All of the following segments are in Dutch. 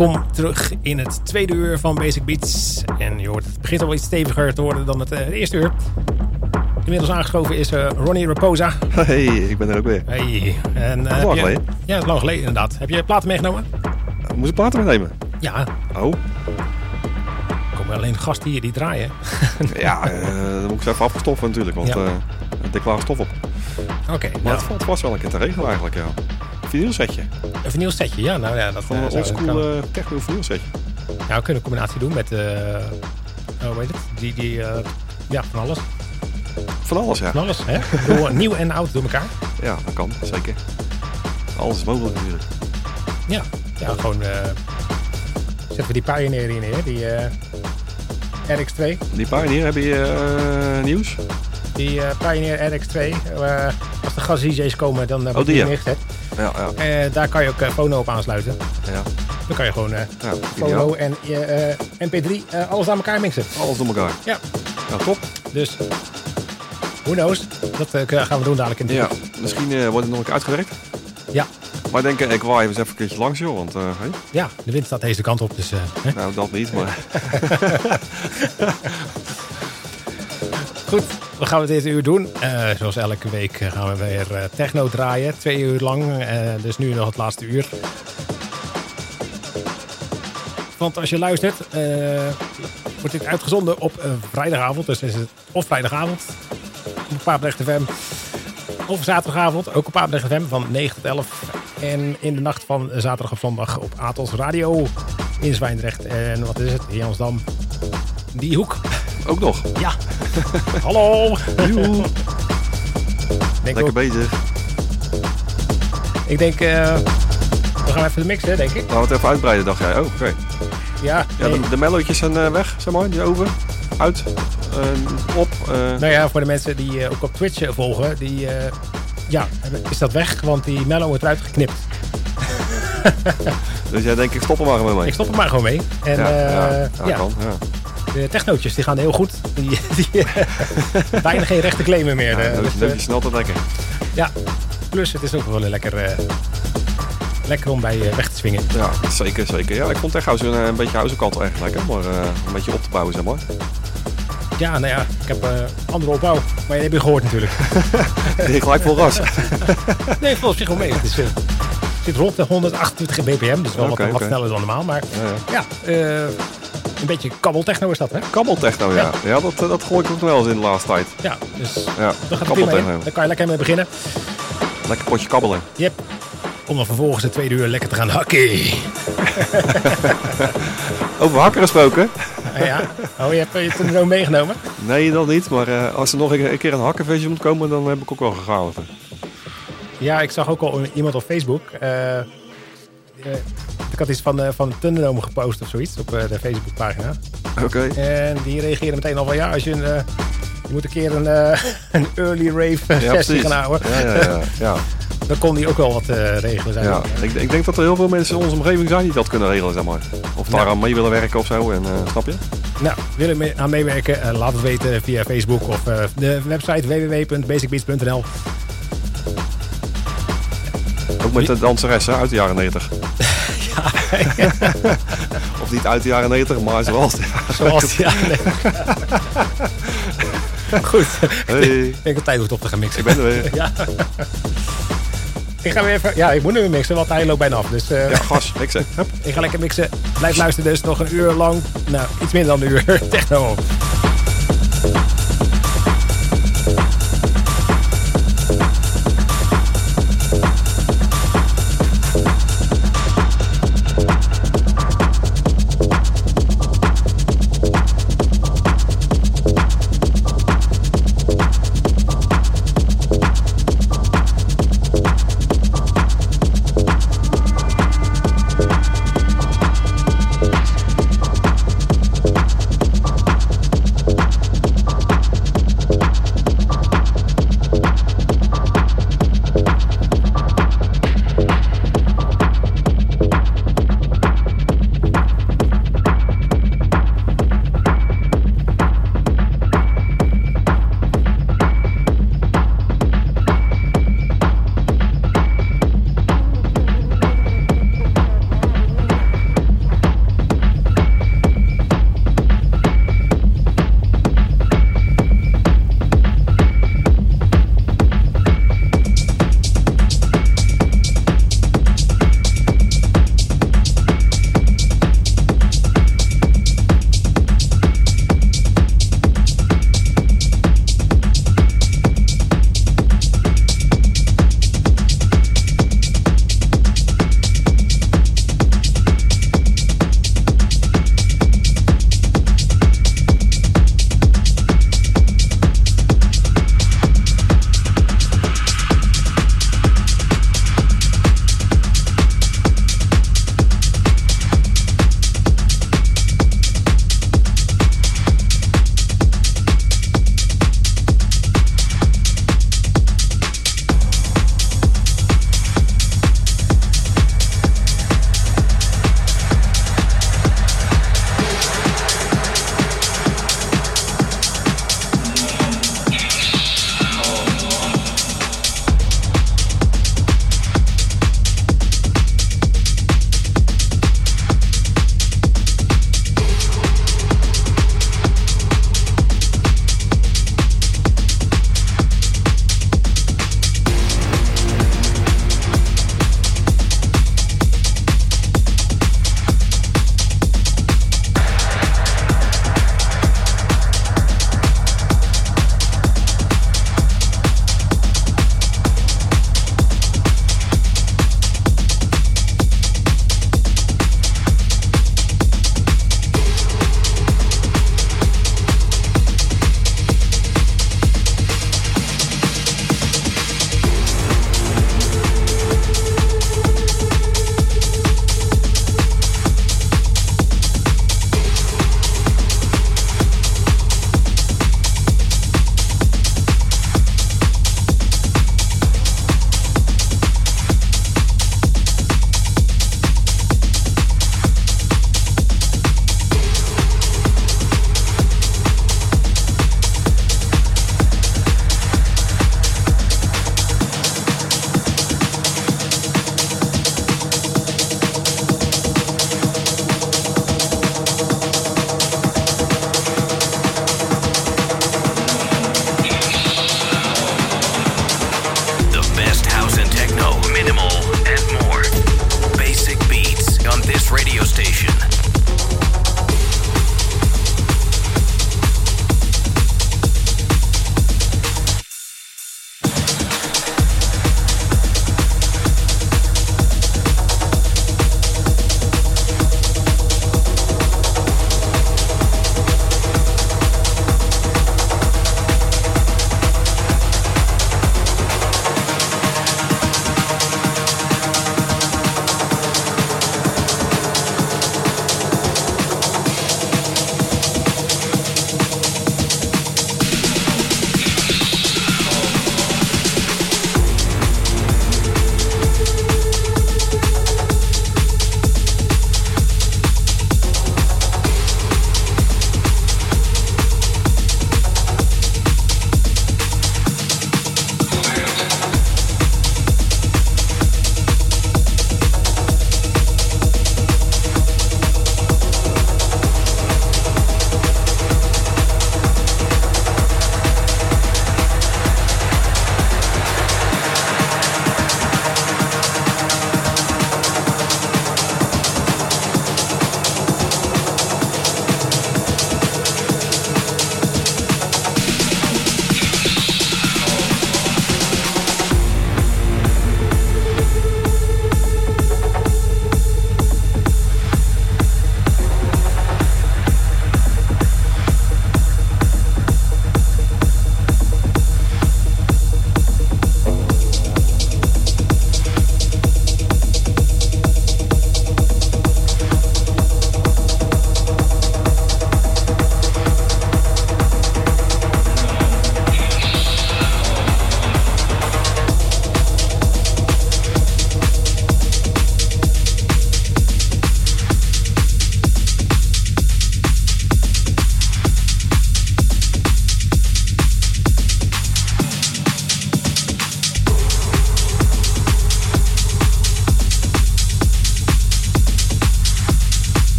Welkom terug in het tweede uur van Basic Beats. En je hoort, het begint al iets steviger te worden dan het eh, eerste uur. Inmiddels aangeschoven is eh, Ronnie Raposa. Hey, ik ben er ook weer. Hey. En, eh, Lang geleden. Ja, is lang geleden inderdaad. Heb je platen meegenomen? Moest ik platen meenemen? Ja, Oh, er komen alleen gasten hier die draaien. ja, dan moet ik ze even afgestoffen natuurlijk, want Ja. dik klaar stof op. Oké, Maar nou, het valt vast wel een keer te regelen eigenlijk, ja. Vinyl setje. Een vinyl setje. Ja, nou ja, dat Gewoon eh, een oldschool kan- eh, techno vinyl setje. Ja, we kunnen een combinatie doen met, eh oh, hoe heet het? Die, die, ja, van alles. Van alles, ja. Van alles, hè? Bedoel, nieuw en oud door elkaar. Ja, dat kan, zeker. Alles is mogelijk natuurlijk. Ja, ja gewoon, zetten we die Pioneer hier neer, die eh, RX2. Die Pioneer, heb je nieuws? Die Pioneer RX2, eh, als de gas-DJ's komen, dan uh, Oh, die, ja. Ja, ja, Eh, daar kan je ook eh, Phono op aansluiten. ja. Dan kan je gewoon eh ja Phono en eh, eh, MP3 eh, alles aan elkaar mixen. Alles door elkaar. Ja, Ja, top. dus who knows? Dat eh, gaan we doen dadelijk in de Ja, misschien eh, wordt het nog een keer uitgewerkt. ja. Maar ik denk, ik waai eens even een keertje langs, joh. Want, eh, hey, Ja, de wind staat deze kant op, dus... eh, nou, dat niet, maar... Goed, we gaan het dit uur doen. Eh, zoals elke week gaan we weer eh, techno draaien. Twee uur lang, eh, dus nu nog het laatste uur. Want als je luistert, wordt dit uitgezonden op vrijdagavond. Dus is het of vrijdagavond op Papendrecht FM. Of zaterdagavond, ook op Papendrecht FM van 9 tot 11. En in de nacht van zaterdag op zondag op Atos Radio in Zwijndrecht. En wat is het? Jansdam. Die hoek. Ook nog. Ja. Hallo. Joe. Lekker ook, bezig. ik denk eh, we gaan even mixen, denk ik. Laten we het even uitbreiden, dacht jij. Oh, oké. Ja, Ja, nee. de, de mellowtjes zijn eh, weg, zeg maar, die over, uit, eh, op. eh, Nou ja, voor de mensen die ook op Twitch volgen, die, ja, is dat weg, want die mellow wordt eruit geknipt. dus jij denkt, ik stop er maar gewoon mee. Ik stop er maar gewoon mee. En ja, ja, ja, ja, kan. Ja. De technootjes die gaan heel goed. Die, die, bijna geen rechte claimen meer. Ja, eh, neus- dus, eh, neusje snel te lekker. ja, plus het is ook wel lekker, eh, lekker om bij eh, weg te swingen. Ja, zeker, zeker. Ja, ik vond house een, een beetje house eigenlijk lekker, maar eh, een beetje op te bouwen, zeg maar. Ja, nou ja, ik heb eh, andere opbouw, maar je hebt je gehoord natuurlijk. Die gelijk vol ras. Nee, volgens zich wel mee. Het is, eh, zit rond de 128 bpm, dus wel wat, sneller dan normaal. Maar Ja, ja. Eh, een beetje kabbeltechno is dat, hè? Kabbeltechno, ja. Ja, dat, eh, dat gooi ik ook nog wel eens in de laatste tijd. Ja, dus Ja, daar gaat het. Daar kan je lekker mee beginnen. Lekker potje kabbelen. Yep. Om dan vervolgens de tweede uur lekker te gaan hakken. Over hakken gesproken. Ah, ja. Oh, je hebt je toen zo meegenomen? Nee, dat niet. Maar eh, als er nog een, een keer een hakkenversie moet komen, dan heb ik ook wel gegaan. Ja, ik zag ook al iemand op Facebook. eh, eh, had iets van, eh van Thunderdome gepost of zoiets op eh, de Facebookpagina. Oké. En die reageerde meteen al van ja, als je een... eh, je moet een keer een, een early rave Ja, sessie gaan houden. Ja, ja, ja. ja. Dan kon die ook wel wat regelen zijn. ja. Ik, ik denk dat er heel veel mensen in onze omgeving zijn die dat kunnen regelen, zeg maar. Of daar aan mee willen werken of zo. En, snap je? Nou, wil je mee- aan meewerken? laat het weten via Facebook of de website www.basicbeats.nl. Ook met de danseres hè, uit de jaren 90. of niet uit de jaren 90, maar zoals. Zoals ja, nee. Goed, Hey, ik denk dat tijd wordt op te gaan mixen. ik ben er weer. Ja. ik ga weer even. Ja, ik moet nu weer mixen, want hij loopt bijna af. Dus eh, Ja, gas. Zeg. Hup. ik ga lekker mixen. Blijf luisteren dus nog een uur lang. Nou, iets minder dan een uur. Techno.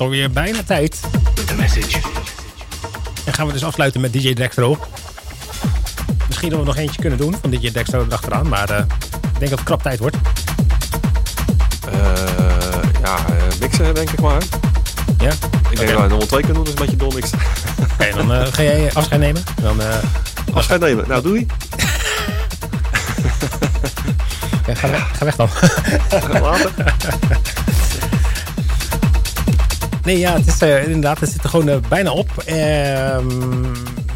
Het alweer bijna tijd. En gaan we dus afsluiten met DJ Dextro. Misschien dat we nog eentje kunnen doen van DJ Dextro erachteraan. Maar uh, ik denk dat het krap tijd wordt. Uh, ja, mixen denk ik maar. Ja? Ik denk dat we nog wel twee kunnen doen, dus een beetje dol mixen. Oké, okay, dan uh, ga jij afscheid nemen. Dan, afscheid nemen. Nou, doei. ja, ga, weg, ga weg dan. Later. Nee, ja, het is uh, inderdaad, het zit er gewoon uh, bijna op. Uh,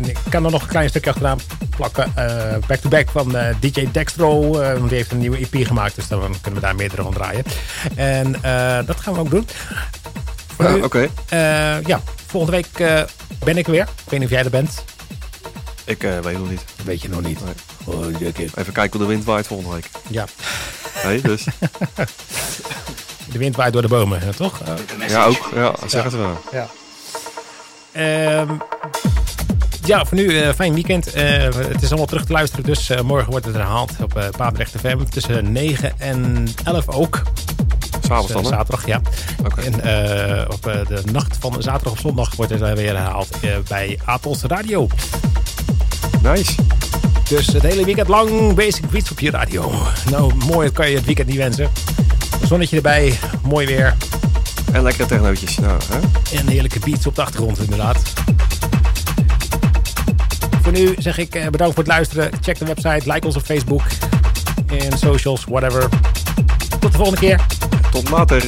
ik kan er nog een klein stukje achteraan plakken. Back-to-back -back van DJ Dextro. want die heeft een nieuwe EP gemaakt, dus dan kunnen we daar meerdere van draaien. En dat gaan we ook doen. Ja, Oké. Okay. ja, volgende week ben ik weer. Ik weet niet of jij er bent. Ik weet nog niet. Weet je nog niet. Nee. Oh, Even kijken hoe de wind waait volgende week. Ja. Nee, dus. De wind waait door de bomen, hè, toch? Ja, ook. Ja, zeg het wel. Ja. Uh, ja, voor nu uh, fijn weekend. Uh, het is allemaal terug te luisteren, dus morgen wordt het herhaald op uh, Papendrecht FM tussen 9 en 11 ook. S'avonds dan, dus, Zaterdag, ja. Okay. En op de nacht van zaterdag op zondag wordt het weer herhaald bij Atos Radio. Nice. Dus het hele weekend lang Basic Beats op je radio. Nou, mooi kan je het weekend niet wensen. Zonnetje erbij, mooi weer. En lekkere technootjes. Nou, hè? En heerlijke beats op de achtergrond inderdaad. Voor nu zeg ik bedankt voor het luisteren. Check de website, like ons op Facebook. En socials, whatever. Tot de volgende keer. Tot later.